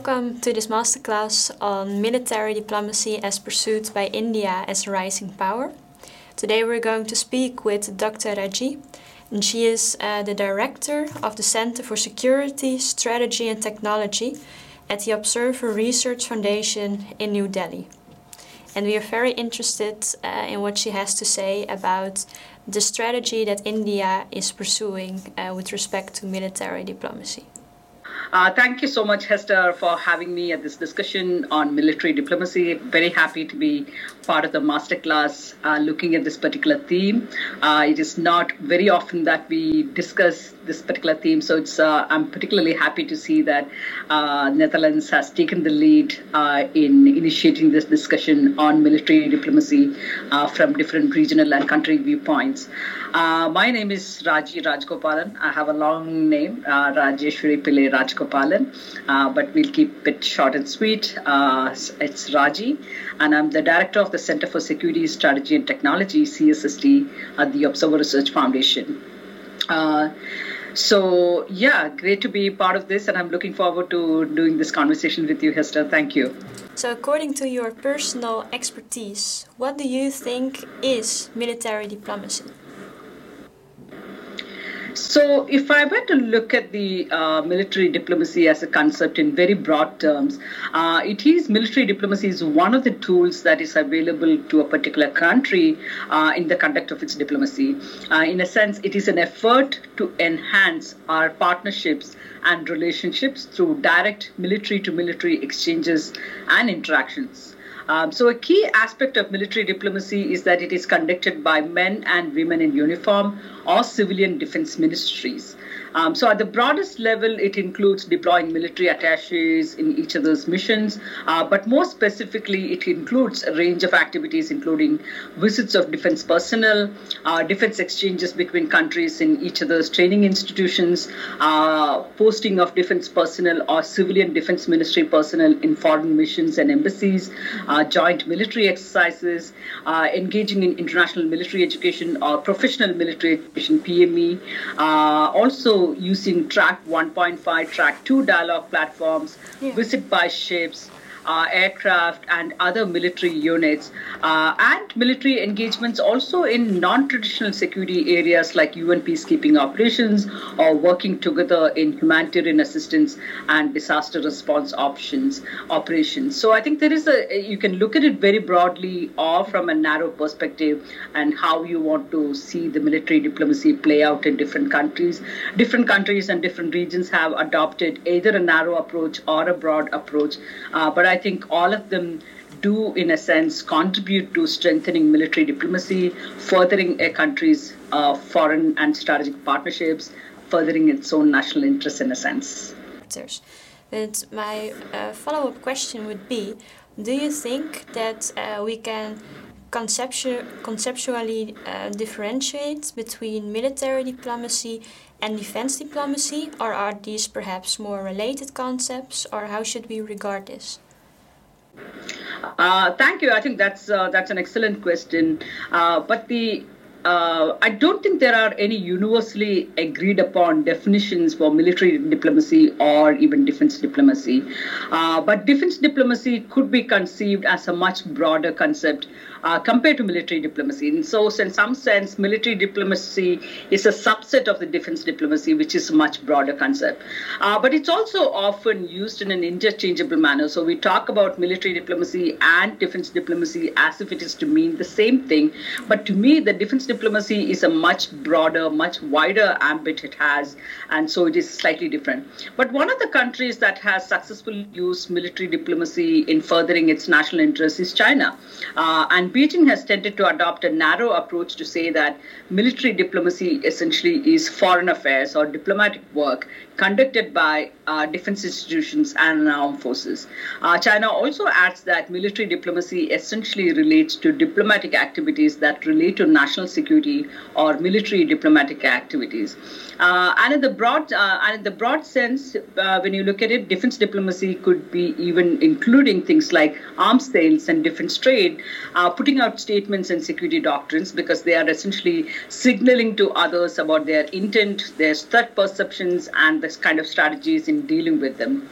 Welcome to this masterclass on military diplomacy as pursued by India as a rising power. Today we're going to speak with Dr. Raji, and she is uh, the director of the Center for Security, Strategy and Technology at the Observer Research Foundation in New Delhi. And we are very interested uh, in what she has to say about the strategy that India is pursuing uh, with respect to military diplomacy. Uh, thank you so much, Hester, for having me at this discussion on military diplomacy. Very happy to be part of the masterclass uh, looking at this particular theme. Uh, it is not very often that we discuss this particular theme, so it's uh, I'm particularly happy to see that uh, Netherlands has taken the lead uh, in initiating this discussion on military diplomacy from different regional and country viewpoints. my name is Raji Rajgopalan. I have a long name, Rajeshwari Pillai Gopalan, uh, but we'll keep it short and sweet. Uh, it's Raji, and I'm the director of the Center for Security, Strategy and Technology, CSST, at the Observer Research Foundation. Uh, so, yeah, great to be part of this, and I'm looking forward to doing this conversation with you, Hester. Thank you. So, according to your personal expertise, what do you think is military diplomacy? So, if I were to look at the uh, military diplomacy as a concept in very broad terms, uh, it is military diplomacy is one of the tools that is available to a particular country uh, in the conduct of its diplomacy. Uh, in a sense, it is an effort to enhance our partnerships and relationships through direct military to military exchanges and interactions. Um, so, a key aspect of military diplomacy is that it is conducted by men and women in uniform or civilian defense ministries. Um, so, at the broadest level, it includes deploying military attaches in each of those missions, uh, but more specifically, it includes a range of activities, including visits of defense personnel, uh, defense exchanges between countries in each of those training institutions, uh, posting of defense personnel or civilian defense ministry personnel in foreign missions and embassies, uh, joint military exercises, uh, engaging in international military education or professional military education, PME, uh, also using track 1.5, track 2 dialogue platforms, yeah. visit by ships, uh, aircraft and other military units, uh, and military engagements also in non traditional security areas like UN peacekeeping operations or working together in humanitarian assistance and disaster response options operations. So I think there is a you can look at it very broadly or from a narrow perspective and how you want to see the military diplomacy play out in different countries. Different countries and different regions have adopted either a narrow approach or a broad approach. Uh, but I think all of them do, in a sense, contribute to strengthening military diplomacy, furthering a country's uh, foreign and strategic partnerships, furthering its own national interests, in a sense. But my uh, follow up question would be Do you think that uh, we can conceptu- conceptually uh, differentiate between military diplomacy and defense diplomacy, or are these perhaps more related concepts, or how should we regard this? Uh, thank you. I think that's uh, that's an excellent question. Uh, but the uh, I don't think there are any universally agreed upon definitions for military diplomacy or even defense diplomacy. Uh, but defense diplomacy could be conceived as a much broader concept uh, compared to military diplomacy. And so, in some sense, military diplomacy is a subset of the defense diplomacy, which is a much broader concept. Uh, but it's also often used in an interchangeable manner. So, we talk about military diplomacy and defense diplomacy as if it is to mean the same thing. But to me, the defense diplomacy is a much broader, much wider ambit it has, and so it is slightly different. But one of the countries that has successfully used military diplomacy in furthering its national interests is China. Uh, and Beijing has tended to adopt a narrow approach to say that military diplomacy essentially is foreign affairs or diplomatic work conducted by uh, defense institutions and armed forces. Uh, China also adds that military diplomacy essentially relates to diplomatic activities that relate to national security or military diplomatic activities. Uh, and in the broad, uh, and in the broad sense, uh, when you look at it, defense diplomacy could be even including things like arms sales and defense trade, uh, putting out statements and security doctrines because they are essentially signaling to others about their intent, their threat perceptions, and this kind of strategies in dealing with them.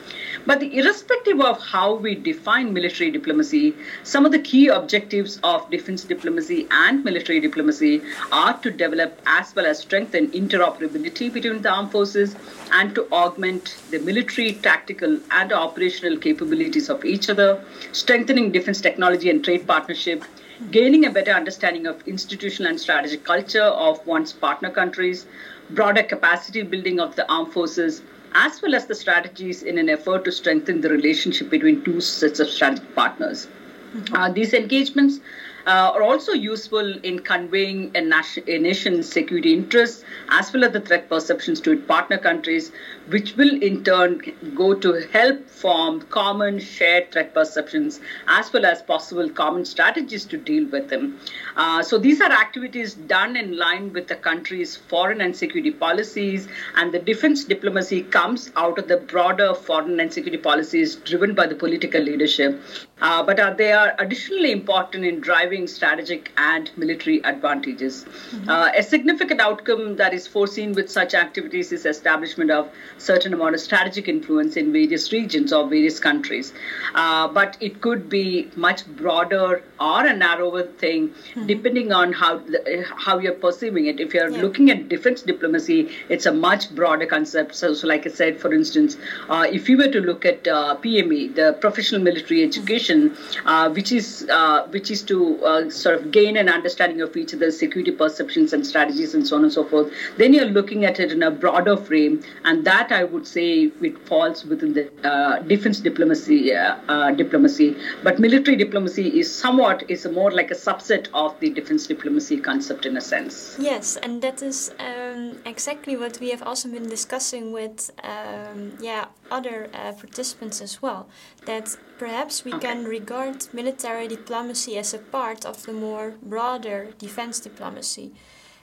But irrespective of how we define military diplomacy, some of the key objectives of defense diplomacy and military diplomacy are to develop as well as strengthen interoperability between the armed forces and to augment the military, tactical, and operational capabilities of each other, strengthening defense technology and trade partnership, gaining a better understanding of institutional and strategic culture of one's partner countries, broader capacity building of the armed forces, as well as the strategies in an effort to strengthen the relationship between two sets of strategic partners. Mm-hmm. Uh, these engagements uh, are also useful in conveying a, nation, a, nation's security interests as well as the threat perceptions to its partner countries, which will in turn go to help form common shared threat perceptions as well as possible common strategies to deal with them. Uh, so these are activities done in line with the country's foreign and security policies, and the defense diplomacy comes out of the broader foreign and security policies driven by the political leadership. Uh, but uh, they are additionally important in driving strategic and military advantages. Mm-hmm. Uh, a significant outcome that is foreseen with such activities is establishment of certain amount of strategic influence in various regions or various countries. Uh, but it could be much broader or a narrower thing, mm-hmm. depending on how the, how you're perceiving it. If you're yeah. looking at defense diplomacy, it's a much broader concept. So, so like I said, for instance, uh, if you were to look at uh, PME, the professional military mm-hmm. education, mm-hmm. which is uh, which is to uh, sort of gain an understanding of each other's security perceptions and strategies and so on and so forth, then you're looking at it in a broader frame, and that I would say it falls within the uh, defense diplomacy uh, diplomacy. But military diplomacy is somewhat is more like a subset of the defense diplomacy concept in a sense. Yes, and that is um, exactly what we have also been discussing with um, yeah other uh, participants as well. That perhaps we okay. can regard military diplomacy as a part of the more broader defense diplomacy.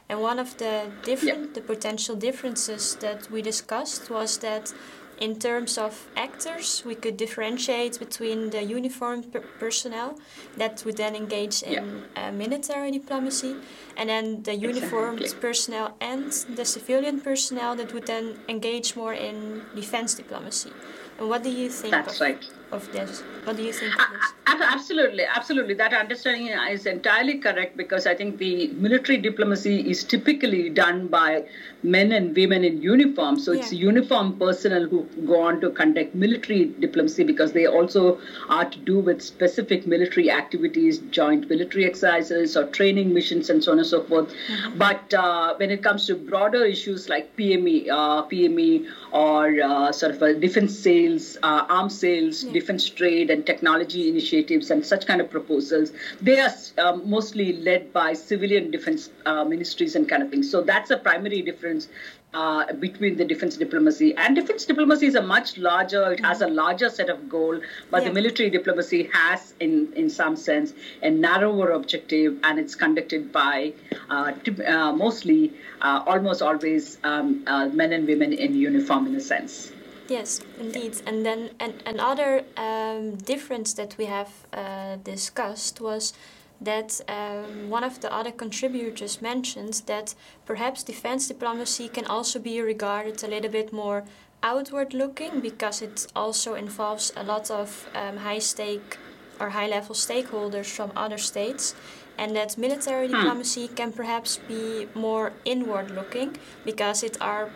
And one of the different, the potential differences that we discussed was that in terms of actors, we could differentiate between the uniformed per personnel that would then engage in uh, military diplomacy, and then the uniformed exactly. personnel and the civilian personnel that would then engage more in defense diplomacy. And what do you think? That's of, right. Of this, what do you think of this? Absolutely, absolutely. That understanding is entirely correct because I think the military diplomacy is typically done by men and women in uniform. So it's uniform personnel who go on to conduct military diplomacy because they also are to do with specific military activities, joint military exercises or training missions and so on and so forth. Mm-hmm. But uh, when it comes to broader issues like PME, uh, PME or uh, sort of a defense sales, uh, arms sales, yeah. defense trade and technology initiatives and such kind of proposals, they are um, mostly led by civilian defense uh, ministries and kind of things. So that's a primary difference uh, between the defense diplomacy and defense diplomacy is a much larger it has a larger set of goal but yeah. the military diplomacy has in in some sense a narrower objective and it's conducted by uh, uh, mostly uh, almost always um, uh, men and women in uniform in a sense Yes, indeed. And then an, another um, difference that we have uh, discussed was that um, one of the other contributors mentioned that perhaps defense diplomacy can also be regarded a little bit more outward looking because it also involves a lot of um, high stake or high level stakeholders from other states and that military hmm. diplomacy can perhaps be more inward looking because it are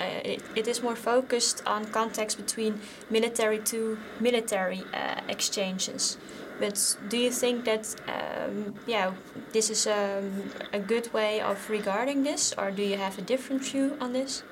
it, it is more focused on contacts between military to military uh, exchanges. But do you think that um, yeah this is a, um, a good way of regarding this, or do you have a different view on this?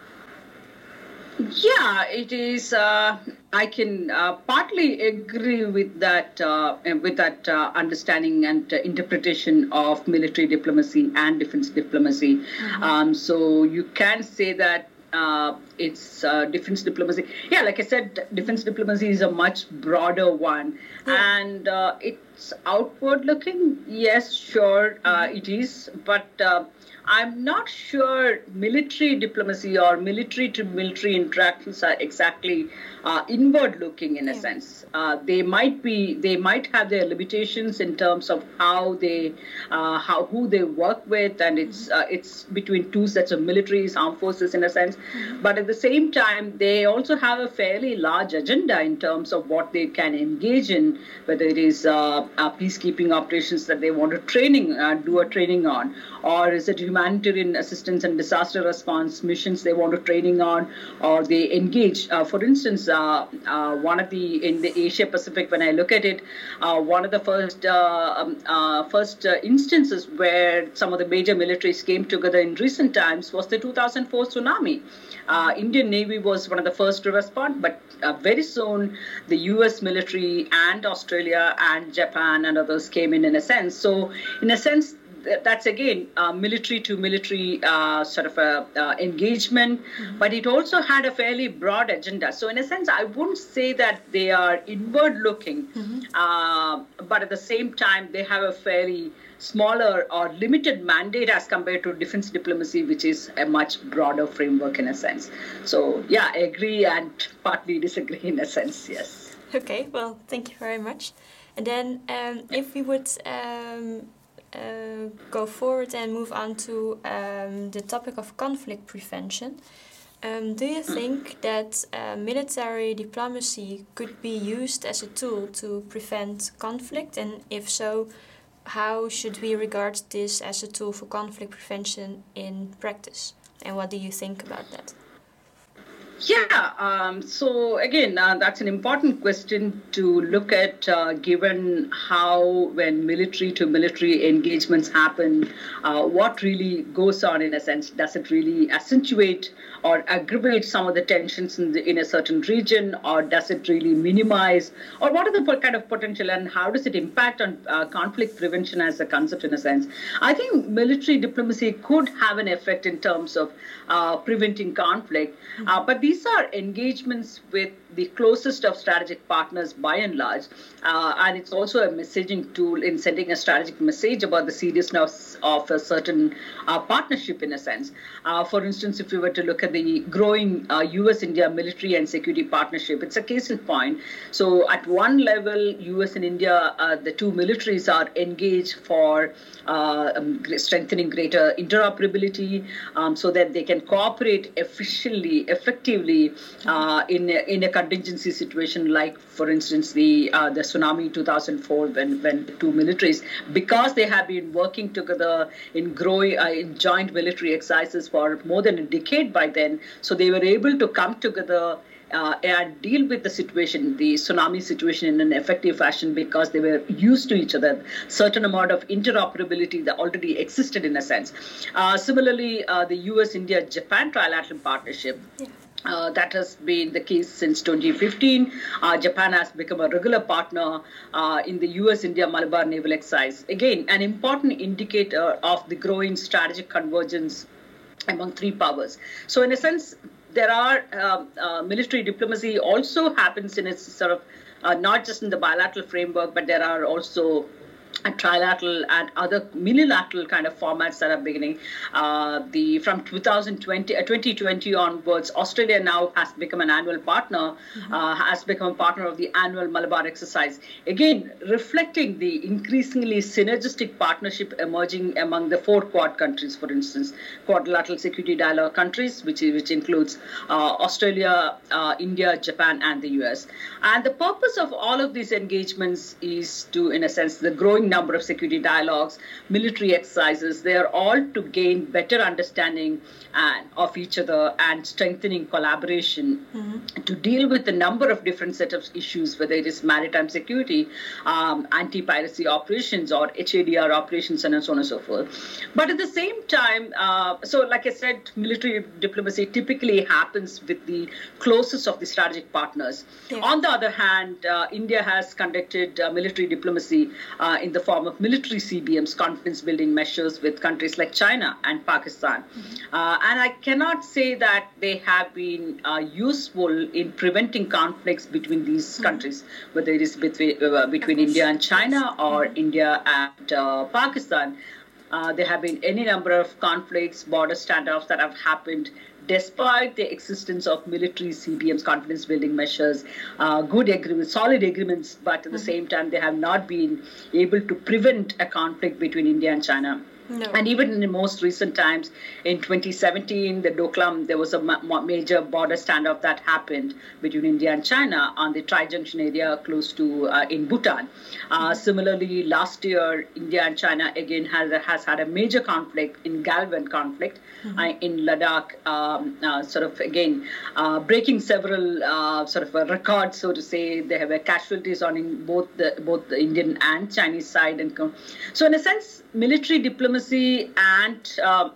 Yeah, it is. Uh, I can uh, partly agree with that, uh, with that uh, understanding and uh, interpretation of military diplomacy and defense diplomacy. Mm-hmm. Um, so you can say that uh, it's uh, defense diplomacy. Yeah, like I said, defense diplomacy is a much broader one, yeah. and uh, it's outward looking. Yes, sure, uh, mm-hmm. it is, but uh, I'm not sure military diplomacy or military to military interactions are exactly uh, inward looking in a yeah. sense. Uh, they might be, they might have their limitations in terms of how they, uh, how who they work with, and it's mm-hmm. uh, it's between two sets of militaries, armed forces in a sense. Mm-hmm. But at the same time, they also have a fairly large agenda in terms of what they can engage in, whether it is uh, peacekeeping operations that they want to training, uh, do a training on, or is it humanitarian assistance and disaster response missions they want to training on, or they engage. for instance uh, uh, one of the in the Asia Pacific. When I look at it, uh, one of the first um, first instances where some of the major militaries came together in recent times was the 2004 tsunami. Indian Navy was one of the first to respond, but very soon the U.S. military and Australia and Japan and others came in in a sense. So in a sense that's again uh, military to military uh, sort of a uh, engagement, mm-hmm. but it also had a fairly broad agenda. So in a sense, I wouldn't say that they are inward looking, mm-hmm. Uh, but at the same time, they have a fairly smaller or limited mandate as compared to defense diplomacy, which is a much broader framework in a sense. So yeah, I agree and partly disagree in a sense. Yes. Okay. Well, thank you very much. And then, um, if we would um, uh, go forward and move on to um, the topic of conflict prevention. Um, do you think that uh, military diplomacy could be used as a tool to prevent conflict? And if so, how should we regard this as a tool for conflict prevention in practice? And what do you think about that? Yeah, um, so again, uh, that's an important question to look at uh, given how, when military to military engagements happen, uh, what really goes on in a sense. Does it really accentuate or aggravate some of the tensions in, the, in a certain region, or does it really minimize, or what are the kind of potential and how does it impact on uh, conflict prevention as a concept in a sense? I think military diplomacy could have an effect in terms of uh, preventing conflict, uh, but these are engagements with the closest of strategic partners by and large. Uh, and it's also a messaging tool in sending a strategic message about the seriousness of a certain uh, partnership, in a sense. Uh, for instance, if we were to look at the growing US uh, India military and security partnership, it's a case in point. So, at one level, US and India, uh, the two militaries are engaged for uh, um, strengthening greater interoperability um, so that they can cooperate efficiently, effectively in, in a contingency situation, like for instance the uh, the tsunami 2004, when when the two militaries, because they have been working together in growing uh, in joint military exercises for more than a decade by then, so they were able to come together. Uh, and deal with the situation, the tsunami situation, in an effective fashion because they were used to each other. Certain amount of interoperability that already existed in a sense. Uh, similarly, uh, the U.S.-India Japan trilateral partnership. Uh, that has been the case since 2015. Uh, Japan has become a regular partner uh, in the US India Malabar naval exercise. Again, an important indicator of the growing strategic convergence among three powers. So, in a sense, there are um, uh, military diplomacy also happens in its sort of uh, not just in the bilateral framework, but there are also and trilateral and other minilateral kind of formats that are beginning. Uh, the from 2020 uh, 2020 onwards, Australia now has become an annual partner, mm-hmm. uh, has become a partner of the annual Malabar exercise. Again, reflecting the increasingly synergistic partnership emerging among the four Quad countries, for instance, quadrilateral security dialogue countries, which which includes uh, Australia, uh, India, Japan, and the US. And the purpose of all of these engagements is to, in a sense, the growing growing number of security dialogues, military exercises. They are all to gain better understanding and, of each other and strengthening collaboration mm-hmm. to deal with a number of different set of issues, whether it is maritime security, um, anti-piracy operations, or HADR operations, and so on and so forth. But at the same time, uh, so like I said, military diplomacy typically happens with the closest of the strategic partners. Yeah. On the other hand, uh, India has conducted uh, military diplomacy uh, in the form of military CBMs, confidence building measures with countries like China and Pakistan. Mm-hmm. Uh, and I cannot say that they have been uh, useful in preventing conflicts between these mm-hmm. countries, whether it is between, uh, between India and China or mm-hmm. India and uh, Pakistan. Uh, there have been any number of conflicts, border standoffs that have happened despite the existence of military CBMs, confidence building measures, uh, good agreements, solid agreements, but at the mm-hmm. same time, they have not been able to prevent a conflict between India and China. No. And even in the most recent times, in 2017, the Doklam, there was a ma- major border standoff that happened between India and China on the Tri-Junction area close to uh, in Bhutan. Uh, mm-hmm. Similarly, last year, India and China again has, has had a major conflict in Galwan conflict mm-hmm. uh, in Ladakh, um, uh, sort of again uh, breaking several uh, sort of records, so to say. They have casualties on in both the both the Indian and Chinese side, and so in a sense military diplomacy and uh,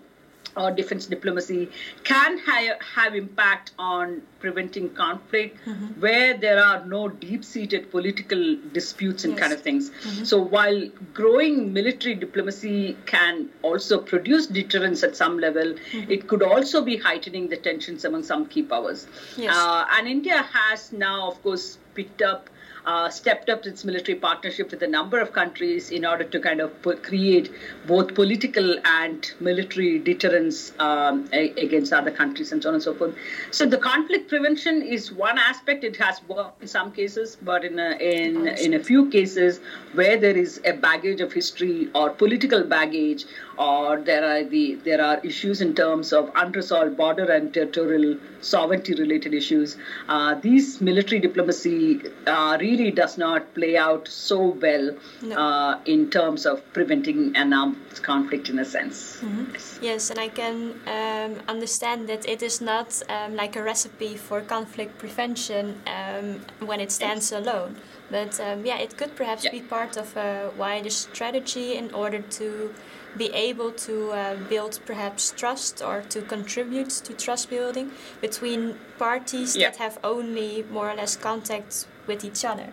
or defense diplomacy can ha- have impact on preventing conflict mm-hmm. where there are no deep-seated political disputes and yes. kind of things mm-hmm. so while growing military diplomacy can also produce deterrence at some level mm-hmm. it could also be heightening the tensions among some key powers yes. uh, and india has now of course picked up uh, stepped up its military partnership with a number of countries in order to kind of create both political and military deterrence um, a, against other countries and so on and so forth. So the conflict prevention is one aspect. It has worked in some cases, but in a, in in a few cases where there is a baggage of history or political baggage or there are the there are issues in terms of unresolved border and territorial sovereignty related issues. Uh, these military diplomacy uh, really does not play out so well no. uh, in terms of preventing an armed conflict in a sense. Mm-hmm. Yes. yes. and I can um, understand that it is not um, like a recipe for conflict prevention um, when it stands yes. alone. But um, yeah, it could perhaps yeah. be part of a wider strategy in order to be able to uh, build perhaps trust or to contribute to trust building between parties yeah. that have only more or less contact with each other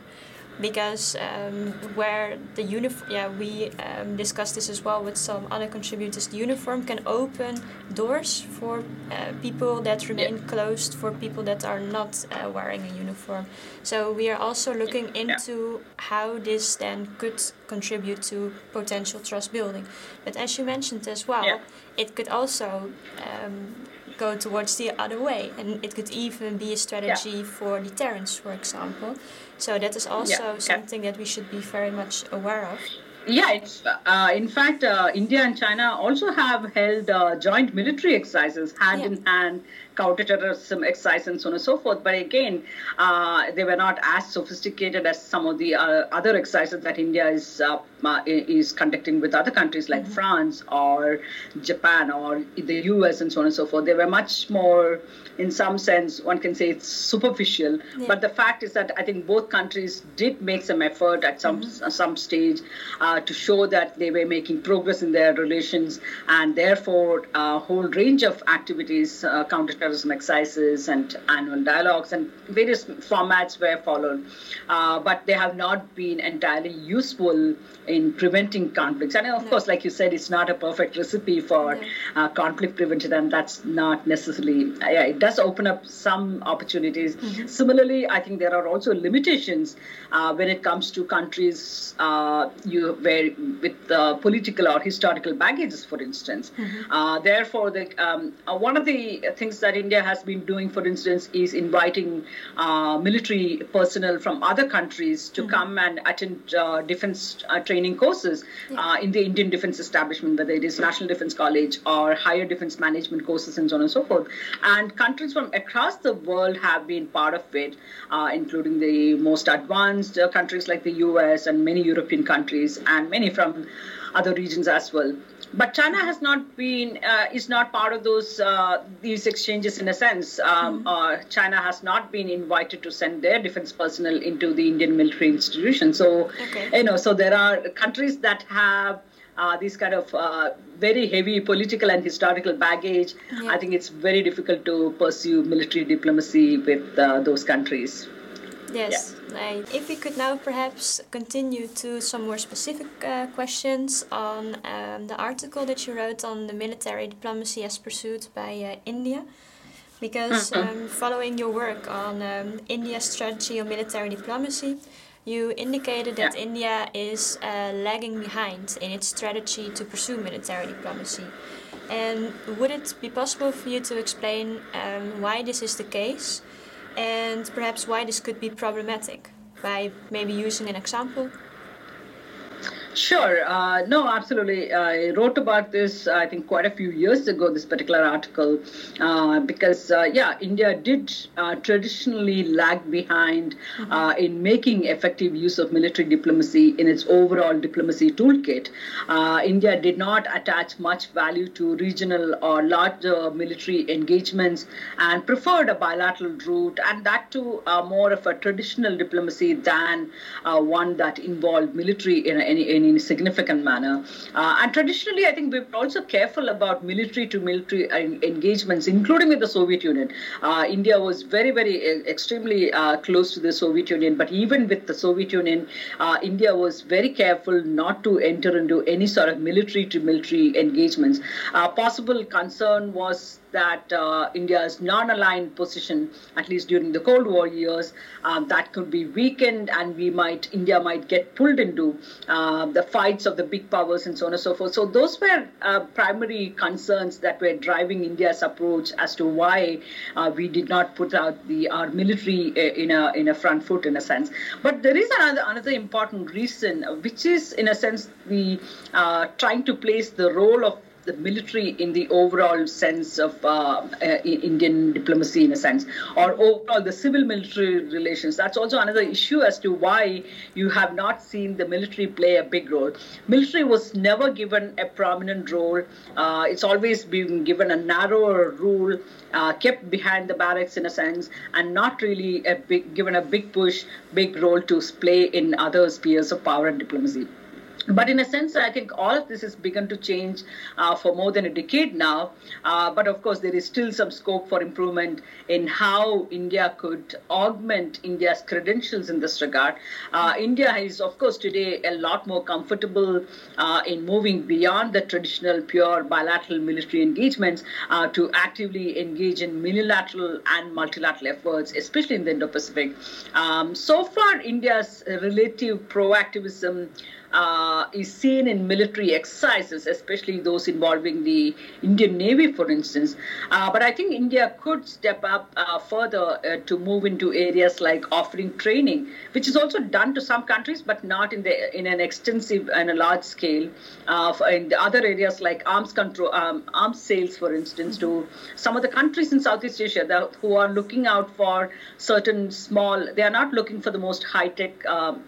because um, where the uniform, yeah, we um, discussed this as well with some other contributors. The uniform can open doors for uh, people that remain yeah. closed for people that are not uh, wearing a uniform. So we are also looking into yeah. how this then could contribute to potential trust building. But as you mentioned as well, yeah. it could also um, go towards the other way, and it could even be a strategy for deterrence, for example. So that is also yeah, something yeah. that we should be very much aware of. Yeah, it's, uh, in fact, uh, India and China also have held uh, joint military exercises hand yeah. in hand counterterrorism exercise and so on and so forth. But again, uh, they were not as sophisticated as some of the uh, other exercises that India is uh, uh is conducting with other countries like mm-hmm. France or Japan or the US and so on and so forth. They were much more, in some sense, one can say it's superficial. Yeah. But the fact is that I think both countries did make some effort at some mm-hmm. some stage uh, to show that they were making progress in their relations, and therefore a whole range of activities, uh, counter counterterrorism exercises and annual dialogues and various formats were followed. Uh, but they have not been entirely useful in preventing conflicts. And of no. course, like you said, it's not a perfect recipe for no. uh, conflict prevention, and that's not necessarily, uh, yeah, it does open up some opportunities. Mm-hmm. Similarly, I think there are also limitations uh, when it comes to countries uh, you where with political or historical baggages, for instance. Mm-hmm. Uh, therefore, the, um, one of the things that India has been doing, for instance, is inviting military personnel from other countries to mm-hmm. come and attend defense training training courses yeah. uh, in the Indian Defense Establishment, whether it is National Defense College or higher defense management courses and so on and so forth. And countries from across the world have been part of it, uh, including the most advanced uh, countries like the US and many European countries and many from other regions as well but China has not been uh, is not part of those uh, these exchanges in a sense. Um, mm-hmm. uh, China has not been invited to send their defense personnel into the Indian military institution. So okay. you know, so there are countries that have. Uh, these kind of uh, very heavy political and historical baggage. Yeah. I think it's very difficult to pursue military diplomacy with uh, those countries. Yes. Yeah. if we could now perhaps continue to some more specific uh, questions on um, the article that you wrote on the military diplomacy as pursued by uh, India. Because mm-hmm. um, following your work on um, India's strategy on military diplomacy, you indicated that yeah. India is uh, lagging behind in its strategy to pursue military diplomacy. And would it be possible for you to explain um, why this is the case and perhaps why this could be problematic by maybe using an example? Sure. Uh, no, absolutely. I wrote about this, I think, quite a few years ago, this particular article, uh, because, uh, yeah, India did uh, traditionally lag behind mm-hmm. Uh, in making effective use of military diplomacy in its overall diplomacy toolkit. Uh, India did not attach much value to regional or larger military engagements and preferred a bilateral route, and that too more of a traditional diplomacy than one that involved military in any, in a significant manner. Uh, and traditionally, I think we were also careful about military to military engagements, including with the Soviet Union. Uh, India was very, very uh, extremely uh, close to the Soviet Union, but even with the Soviet Union, uh, India was very careful not to enter into any sort of military to military engagements. Uh, possible concern was that uh, India's non-aligned position, at least during the Cold War years, um, that could be weakened, and we might India might get pulled into uh, the fights of the big powers and so on and so forth. So those were uh, primary concerns that were driving India's approach as to why uh, we did not put out the our military uh, in a in a front foot in a sense. But there is another another important reason, which is in a sense the uh, trying to place the role of the military in the overall sense of uh, uh, Indian diplomacy, in a sense, or overall the civil military relations. That's also another issue as to why you have not seen the military play a big role. Military was never given a prominent role, uh, it's always been given a narrower rule. Uh, kept behind the barracks in a sense, and not really a big, given a big push, big role to play in other spheres of power and diplomacy but in a sense, I think all of this has begun to change uh, for more than a decade now. Uh, but of course, there is still some scope for improvement in how India could augment India's credentials in this regard. Uh, India is, of course, today a lot more comfortable uh, in moving beyond the traditional pure bilateral military engagements uh, to actively engage in minilateral and multilateral efforts, especially in the Indo Pacific. Um, so far, India's relative proactivism uh, is seen in military exercises, especially those involving the Indian Navy, for instance. Uh, but I think India could step up uh, further uh, to move into areas like offering training, which is also done to some countries, but not in the in an extensive and a large scale. Uh, in the other areas like arms control, um, arms sales, for instance, to some of the countries in Southeast Asia that, who are looking out for certain small. They are not looking for the most high tech. Um,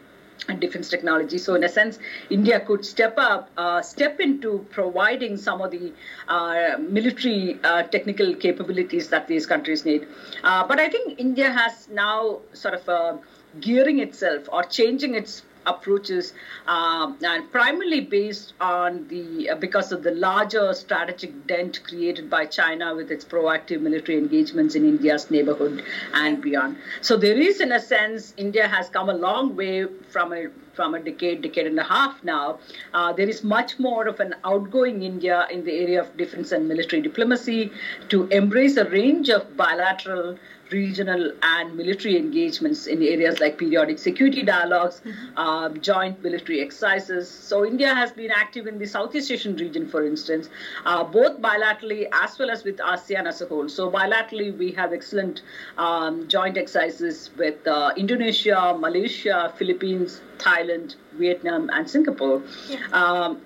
and defense technology. So, in a sense, India could step up, uh, step into providing some of the uh, military uh, technical capabilities that these countries need. Uh, but I think India has now sort of uh, gearing itself or changing its approaches, um, and primarily based on the uh, because of the larger strategic dent created by China with its proactive military engagements in India's neighborhood and beyond. So there is, in a sense, India has come a long way from a from a decade, decade and a half now. Uh, there is much more of an outgoing India in the area of defense and military diplomacy to embrace a range of bilateral regional and military engagements in areas like periodic security dialogues, mm-hmm. uh, joint military exercises. So, India has been active in the Southeast Asian region, for instance, uh, both bilaterally as well as with ASEAN as a whole. So, bilaterally, we have excellent um, joint exercises with uh, Indonesia, Malaysia, Philippines, Thailand, Vietnam, and Singapore. Yeah. Um,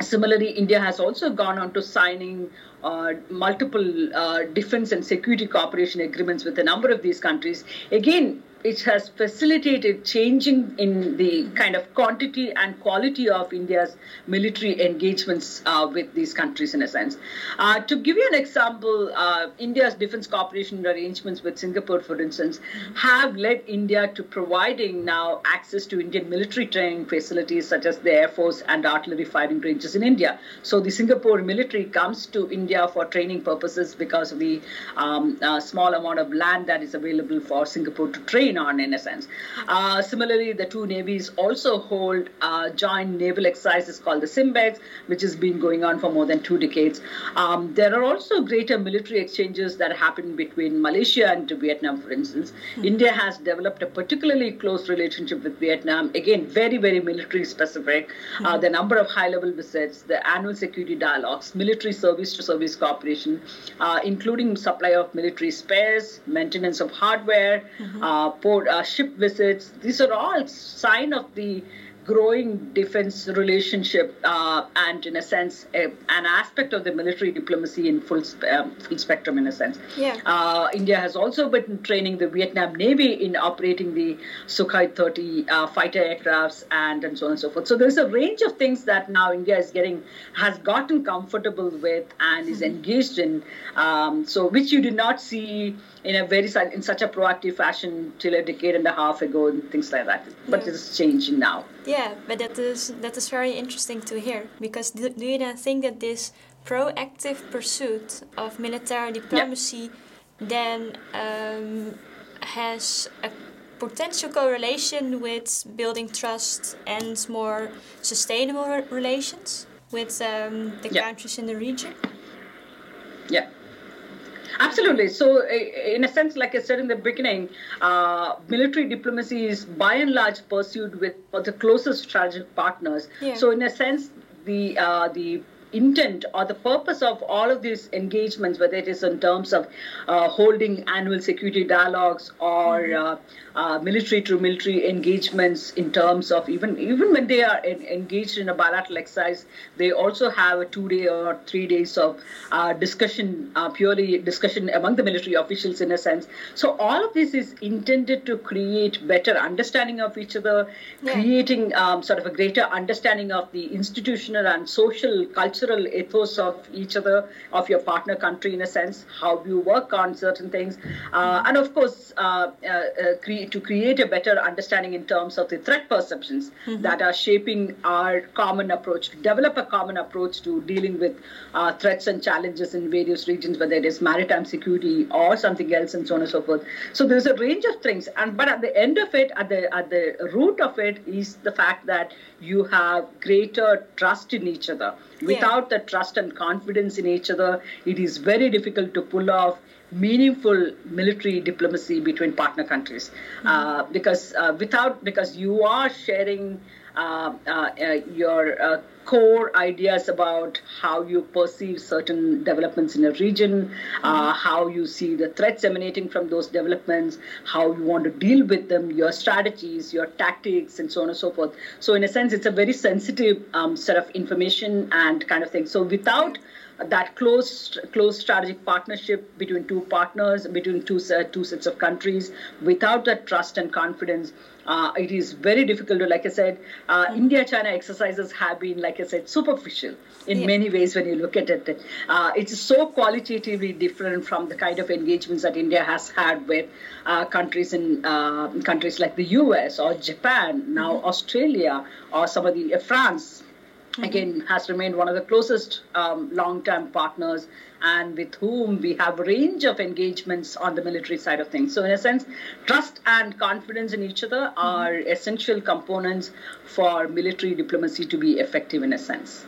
Similarly, India has also gone on to signing uh, multiple uh, defense and security cooperation agreements with a number of these countries. Again, it has facilitated changing in the kind of quantity and quality of India's military engagements uh, with these countries, in a sense. Uh, to give you an example, uh, India's defense cooperation arrangements with Singapore, for instance, have led India to providing now access to Indian military training facilities such as the Air Force and artillery firing ranges in India. So the Singapore military comes to India for training purposes because of the um, uh, small amount of land that is available for Singapore to train in a sense. Uh, similarly, the two navies also hold uh, joint naval exercises called the SIMBEX, which has been going on for more than two decades. Um, there are also greater military exchanges that happen between Malaysia and Vietnam, for instance. Mm-hmm. India has developed a particularly close relationship with Vietnam, again, very, very military specific. Mm-hmm. Uh, the number of high level visits, the annual security dialogues, military service to service cooperation, uh, including supply of military spares, maintenance of hardware, mm-hmm. Port uh, ship visits. These are all sign of the growing defense relationship uh, and, in a sense, a, an aspect of the military diplomacy in full, um, full spectrum, in a sense. Yeah. Uh, India has also been training the Vietnam Navy in operating the Sukhoi 30 uh, fighter aircrafts and, and so on and so forth. So there's a range of things that now India is getting, has gotten comfortable with and is mm-hmm. engaged in. Um, so which you did not see in a very in such a proactive fashion till a decade and a half ago and things like that. But yeah. it's changing now. Yeah, but that is that is very interesting to hear because do, do you then think that this proactive pursuit of military diplomacy yeah. then um, has a potential correlation with building trust and more sustainable relations with um, the yeah. countries in the region? Yeah. Absolutely. So, in a sense, like I said in the beginning, uh, military diplomacy is by and large pursued with the closest strategic partners. Yeah. So, in a sense, the uh, the intent or the purpose of all of these engagements, whether it is in terms of uh, holding annual security dialogues or mm-hmm. uh, uh, military to military engagements, in terms of even even when they are in, engaged in a bilateral exercise, they also have a two day or three days of uh, discussion, uh, purely discussion among the military officials in a sense. So all of this is intended to create better understanding of each other, yeah. creating um, sort of a greater understanding of the institutional and social culture cultural ethos of each other, of your partner country in a sense, how you work on certain things, uh, and of course, uh, uh, uh cre- to create a better understanding in terms of the threat perceptions mm-hmm. that are shaping our common approach, to develop a common approach to dealing with uh, threats and challenges in various regions, whether it is maritime security or something else, and so on and so forth. So there's a range of things, and but at the end of it, at the at the root of it, is the fact that you have greater trust in each other. Without yeah. the trust and confidence in each other, it is very difficult to pull off meaningful military diplomacy between partner countries mm-hmm. uh, because uh, without because you are sharing uh, uh, uh your uh, core ideas about how you perceive certain developments in a region, uh, how you see the threats emanating from those developments, how you want to deal with them, your strategies, your tactics, and so on and so forth. So, in a sense, it's a very sensitive um, set of information and kind of thing. So, without that close close strategic partnership between two partners between two uh, two sets of countries without that trust and confidence uh, it is very difficult to like i said uh, mm-hmm. india china exercises have been like i said superficial in yeah. many ways when you look at it uh, it's so qualitatively different from the kind of engagements that india has had with uh, countries in uh, countries like the us or japan now mm-hmm. australia or some of the france mm-hmm. again has remained one of the closest um, long-term partners and with whom we have a range of engagements on the military side of things. So in a sense, trust and confidence in each other mm-hmm. are essential components for military diplomacy to be effective in a sense.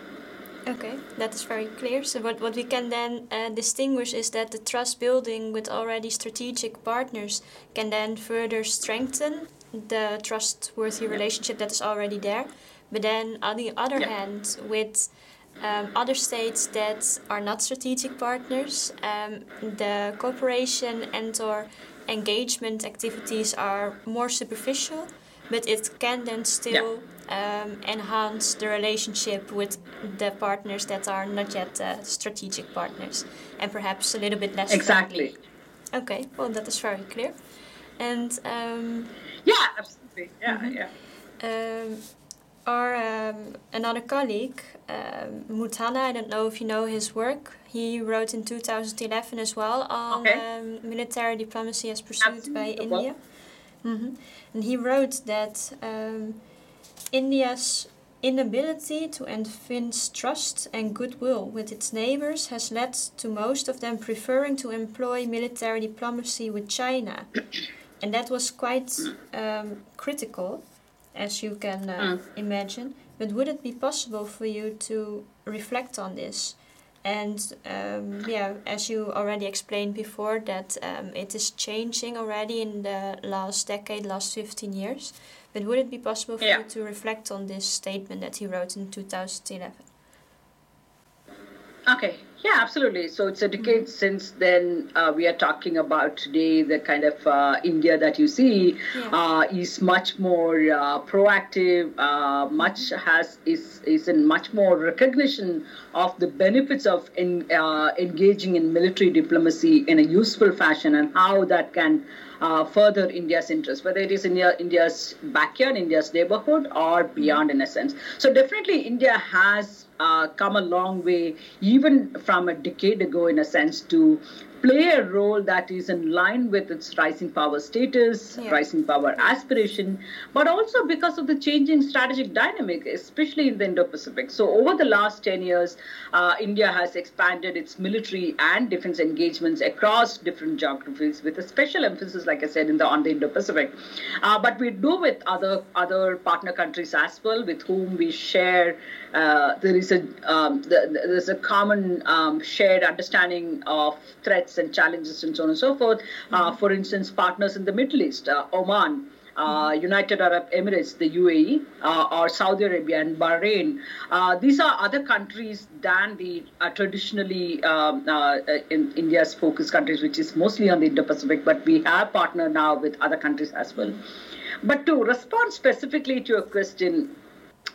Okay, that is very clear. So what, what we can then uh, distinguish is that the trust building with already strategic partners can then further strengthen the trustworthy relationship that is already there. But then, on the other yeah. hand, with um, other states that are not strategic partners, um, the cooperation and or engagement activities are more superficial, but it can then still yeah. um, enhance the relationship with the partners that are not yet uh, strategic partners, and perhaps a little bit less. Exactly. Friendly. Okay, well that is very clear, and um, yeah, absolutely, yeah, mm -hmm. yeah. Our um, another colleague, um, I don't know if you know his work. He wrote in 2011 as well on okay. um, military diplomacy as pursued Absolutely. by India. Mm-hmm. And he wrote that um, India's inability to evince trust and goodwill with its neighbors has led to most of them preferring to employ military diplomacy with China and that was quite um, critical, as you can uh, Mm. imagine. But would it be possible for you to reflect on this? And um, yeah, as you already explained before, that um, it is changing already in the last decade, last 15 years. But would it be possible for Yeah. you to reflect on this statement that he wrote in 2011? Okay, yeah, absolutely. So it's a decade since then. Uh, we are talking about today the kind of uh, India that you see Yeah. uh, is much more uh, proactive. Uh, much has is is in much more recognition of the benefits of in, uh, engaging in military diplomacy in a useful fashion and how that can. Uh, further India's interest, whether it is India, India's backyard, India's neighborhood, or beyond, in a sense. So definitely, India has uh, come a long way, even from a decade ago, in a sense, to play a role that is in line with its rising power status, Yeah. rising power aspiration, but also because of the changing strategic dynamic, especially in the Indo-Pacific. So over the last 10 years, uh, India has expanded its military and defense engagements across different geographies, with a special emphasis, like I said, in the on the Indo-Pacific. Uh, but we do with other other partner countries as well, with whom we share. Uh, there is a um, the- there's a common um, shared understanding of threats and challenges and so on and so forth. Uh, for instance, partners in the Middle East, uh, Oman. Uh, United Arab Emirates, the UAE, uh, or Saudi Arabia and Bahrain. Uh, these are other countries than the uh, traditionally um, uh, in India's focus countries, which is mostly on the Indo-Pacific. But we have partnered now with other countries as well. But to respond specifically to your question,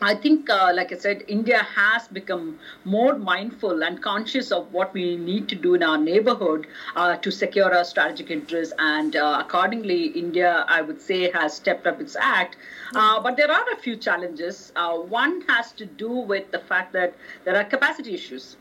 I think, uh, like I said, India has become more mindful and conscious of what we need to do in our neighborhood uh, to secure our strategic interests. And uh, accordingly, India, I would say, has stepped up its act. Uh, but there are a few challenges. Uh, one has to do with the fact that there are capacity issues.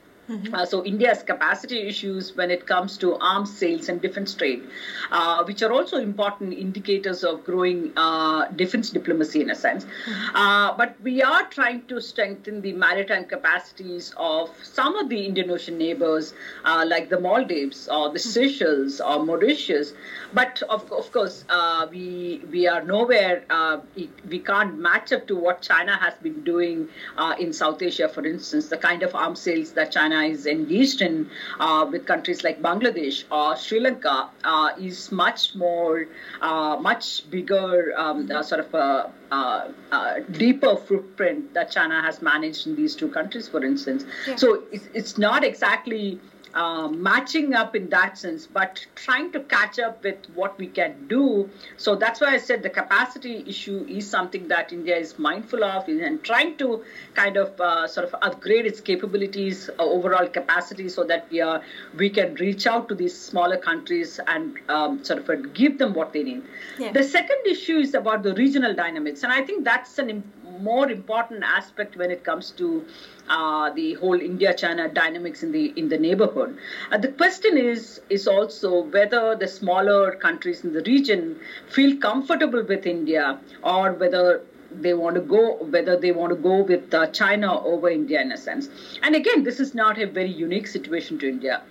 Uh, so India's capacity issues when it comes to arms sales and defense trade, uh, which are also important indicators of growing uh, defense diplomacy in a sense. Uh, but we are trying to strengthen the maritime capacities of some of the Indian Ocean neighbors, uh, like the Maldives or the Seychelles or Mauritius. But of, of course, uh, we we are nowhere. Uh, it, we can't match up to what China has been doing uh, in South Asia, for instance. The kind of arms sales that China is engaged in uh, with countries like Bangladesh or Sri Lanka uh, is much more, uh, much bigger, um, uh, sort of a, uh, uh, deeper footprint that China has managed in these two countries, for instance. Yeah. So it's, it's not exactly uh, matching up in that sense, but trying to catch up with what we can do. So that's why I said the capacity issue is something that India is mindful of and trying to kind of uh, sort of upgrade its capabilities, uh, overall capacity, so that we are we can reach out to these smaller countries and um, sort of give them what they need. Yeah. The second issue is about the regional dynamics, and I think that's an im- more important aspect when it comes to uh, the whole India-China dynamics in the in the neighborhood. Uh, the question is is also whether the smaller countries in the region feel comfortable with India or whether they want to go whether they want to go with uh, China over India in a sense. And again, this is not a very unique situation to India.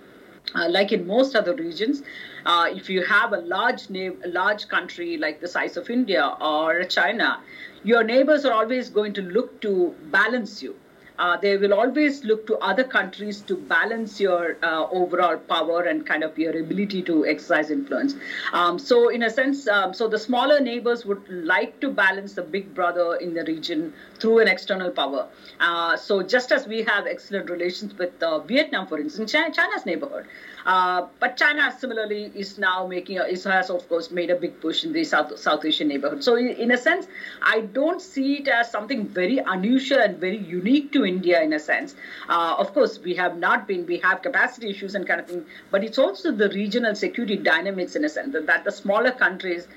Uh, like in most other regions, uh, if you have a large na- a large country like the size of India or China, your neighbors are always going to look to balance you. Uh, they will always look to other countries to balance your uh, overall power and kind of your ability to exercise influence. Um, so, in a sense, um, so the smaller neighbors would like to balance the big brother in the region through an external power. Uh, so, just as we have excellent relations with uh, Vietnam, for instance, China, China's neighborhood. Uh, but China similarly is now making a, is, has of course made a big push in the South South Asian neighborhood. So in, in a sense, I don't see it as something very unusual and very unique to India in a sense. Uh, of course, we have not been we have capacity issues and kind of thing, but it's also the regional security dynamics in a sense that, that the smaller countries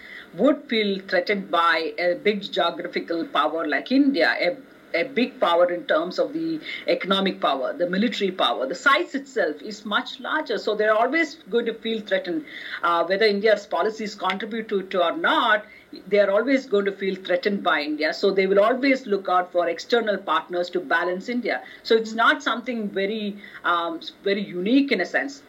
would feel threatened by a big geographical power like India. A, a big power in terms of the economic power, the military power. The size itself is much larger, so they're always going to feel threatened. Uh, whether India's policies contribute to it or not, they are always going to feel threatened by India. So they will always look out for external partners to balance India. So it's not something very, um, very unique in a sense.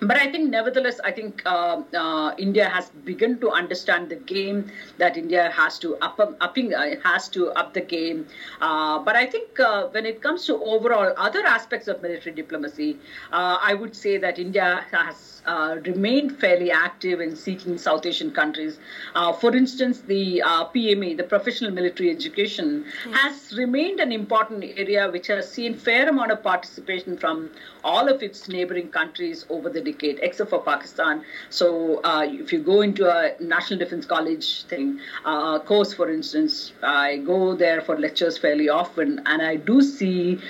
But I think, nevertheless, I think uh, uh, India has begun to understand the game that India has to up, upping uh, has to up the game. Uh, but I think uh, when it comes to overall other aspects of military diplomacy, uh, I would say that India has uh, remained fairly active in seeking South Asian countries. Uh, for instance, the uh, PME, the professional military education, has remained an important area which has seen fair amount of participation from all of its neighboring countries over the decade, except for Pakistan. So uh, if you go into a National Defense College thing uh, course, for instance, I go there for lectures fairly often, and I do see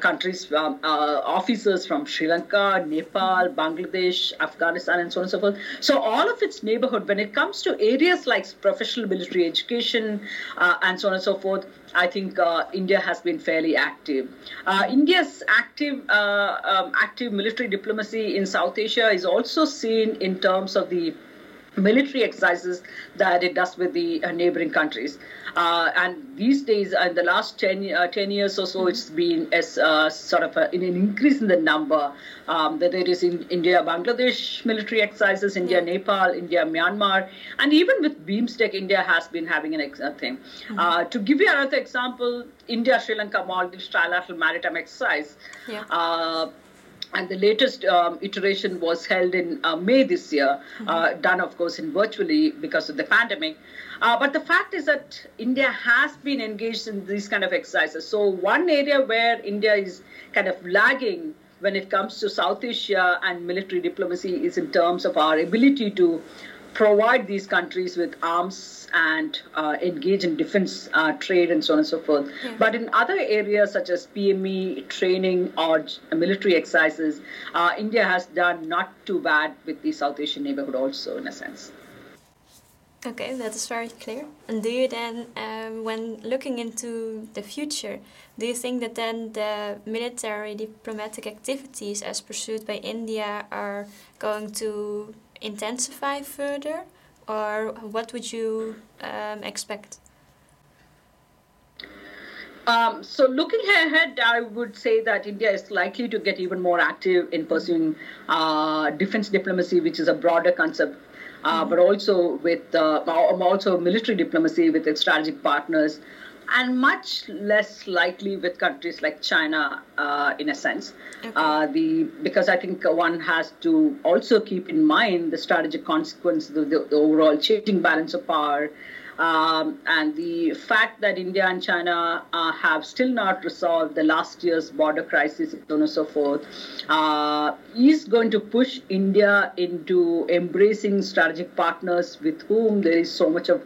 countries, um, officers from Sri Lanka, Nepal, Bangladesh, Afghanistan, and so on and so forth. So all of its neighborhood, when it comes to areas like professional military education uh, and so on and so forth, I think uh, India has been fairly active. Uh, India's active uh, um, active military diplomacy in South Asia is also seen in terms of the military exercises that it does with the uh, neighboring countries. Uh, and these days, uh, in the last 10, uh, 10 years or so, mm-hmm. it's been as uh, sort of a, in an increase in the number um, that there is in India, Bangladesh military exercises, India, yeah. Nepal, India, Myanmar, and even with BIMSTEC, India has been having an ex- thing. Mm-hmm. Uh, to give you another example, India, Sri Lanka, Maldives trilateral maritime exercise. Yeah and the latest um, iteration was held in uh, May this year, mm-hmm. uh, done, of course, in virtually because of the pandemic. Uh, but the fact is that India has been engaged in these kind of exercises. So, one area where India is kind of lagging when it comes to South Asia and military diplomacy is in terms of our ability to provide these countries with arms and uh, engage in defense uh, trade and so on and so forth. Yeah. But in other areas such as PME, training, or military exercises, uh, India has done not too bad with the South Asian neighborhood also, in a sense. Okay, that is very clear. And do you then, um, when looking into the future, do you think that then the military diplomatic activities as pursued by India are going to intensify further, or what would you um, expect? Um, so looking ahead, I would say that India is likely to get even more active in pursuing uh, defense diplomacy, which is a broader concept, uh, but also with uh, also military diplomacy with its strategic partners and much less likely with countries like China, uh, in a sense. Okay. Uh, the because I think one has to also keep in mind the strategic consequence, the, the, the overall changing balance of power. Um, and the fact that India and China uh, have still not resolved the last year's border crisis, and so on and so forth, uh, is going to push India into embracing strategic partners with whom there is so much of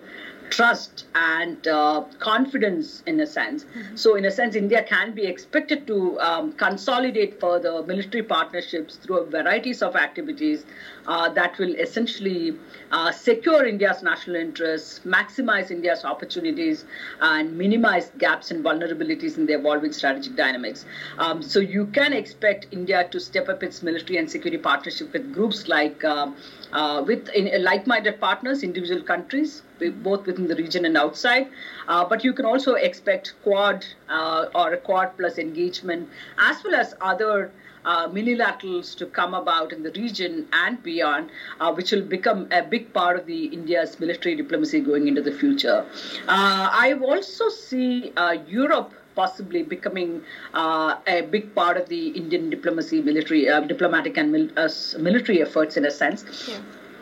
trust and uh, confidence in a sense. Mm-hmm. So, in a sense, India can be expected to um, consolidate further military partnerships through a varieties of activities uh, that will essentially uh, secure India's national interests, maximize India's opportunities, and minimize gaps and vulnerabilities in the evolving strategic dynamics. Um, so, you can expect India to step up its military and security partnership with groups like uh, uh, with in, like-minded partners, individual countries, both within the region and outside. Uh, but you can also expect Quad uh, or Quad plus engagement, as well as other uh, minilaterals to come about in the region and beyond, uh, which will become a big part of the India's military diplomacy going into the future. Uh, I also see uh, Europe possibly becoming uh, a big part of the Indian diplomacy, military, uh, diplomatic and mil- uh, military efforts in a sense. Yeah.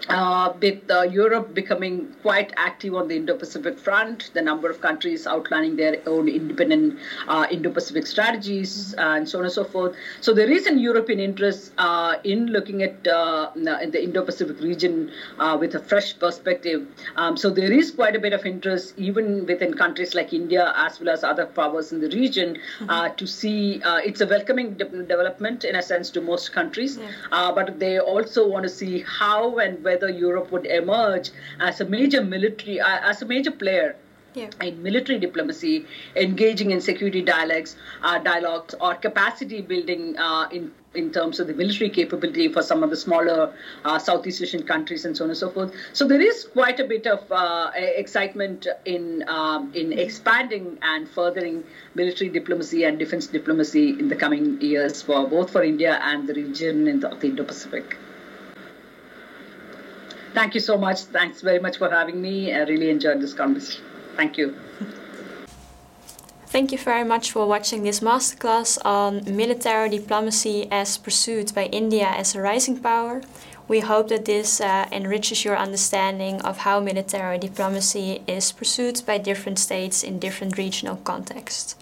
Uh, with uh, Europe becoming quite active on the Indo-Pacific front, the number of countries outlining their own independent uh, Indo-Pacific strategies and so on and so forth. So there is an European interest uh, in looking at uh, in the Indo-Pacific region uh, with a fresh perspective. Um, so there is quite a bit of interest even within countries like India as well as other powers in the region mm-hmm. to see it's a welcoming de- development in a sense to most countries, yeah. but they also want to see how and where whether Europe would emerge as a major military, uh, as a major player yeah. in military diplomacy, engaging in security dialogues, uh, dialogues, or capacity building uh, in in terms of the military capability for some of the smaller uh, Southeast Asian countries and so on and so forth. So there is quite a bit of uh, excitement in um, in expanding and furthering military diplomacy and defense diplomacy in the coming years for both for India and the region in the, the Indo-Pacific. Thank you so much. Thanks very much for having me. I really enjoyed this conversation. Thank you. Thank you very much for watching this masterclass on military diplomacy as pursued by India as a rising power. We hope that this uh, enriches your understanding of how military diplomacy is pursued by different states in different regional contexts.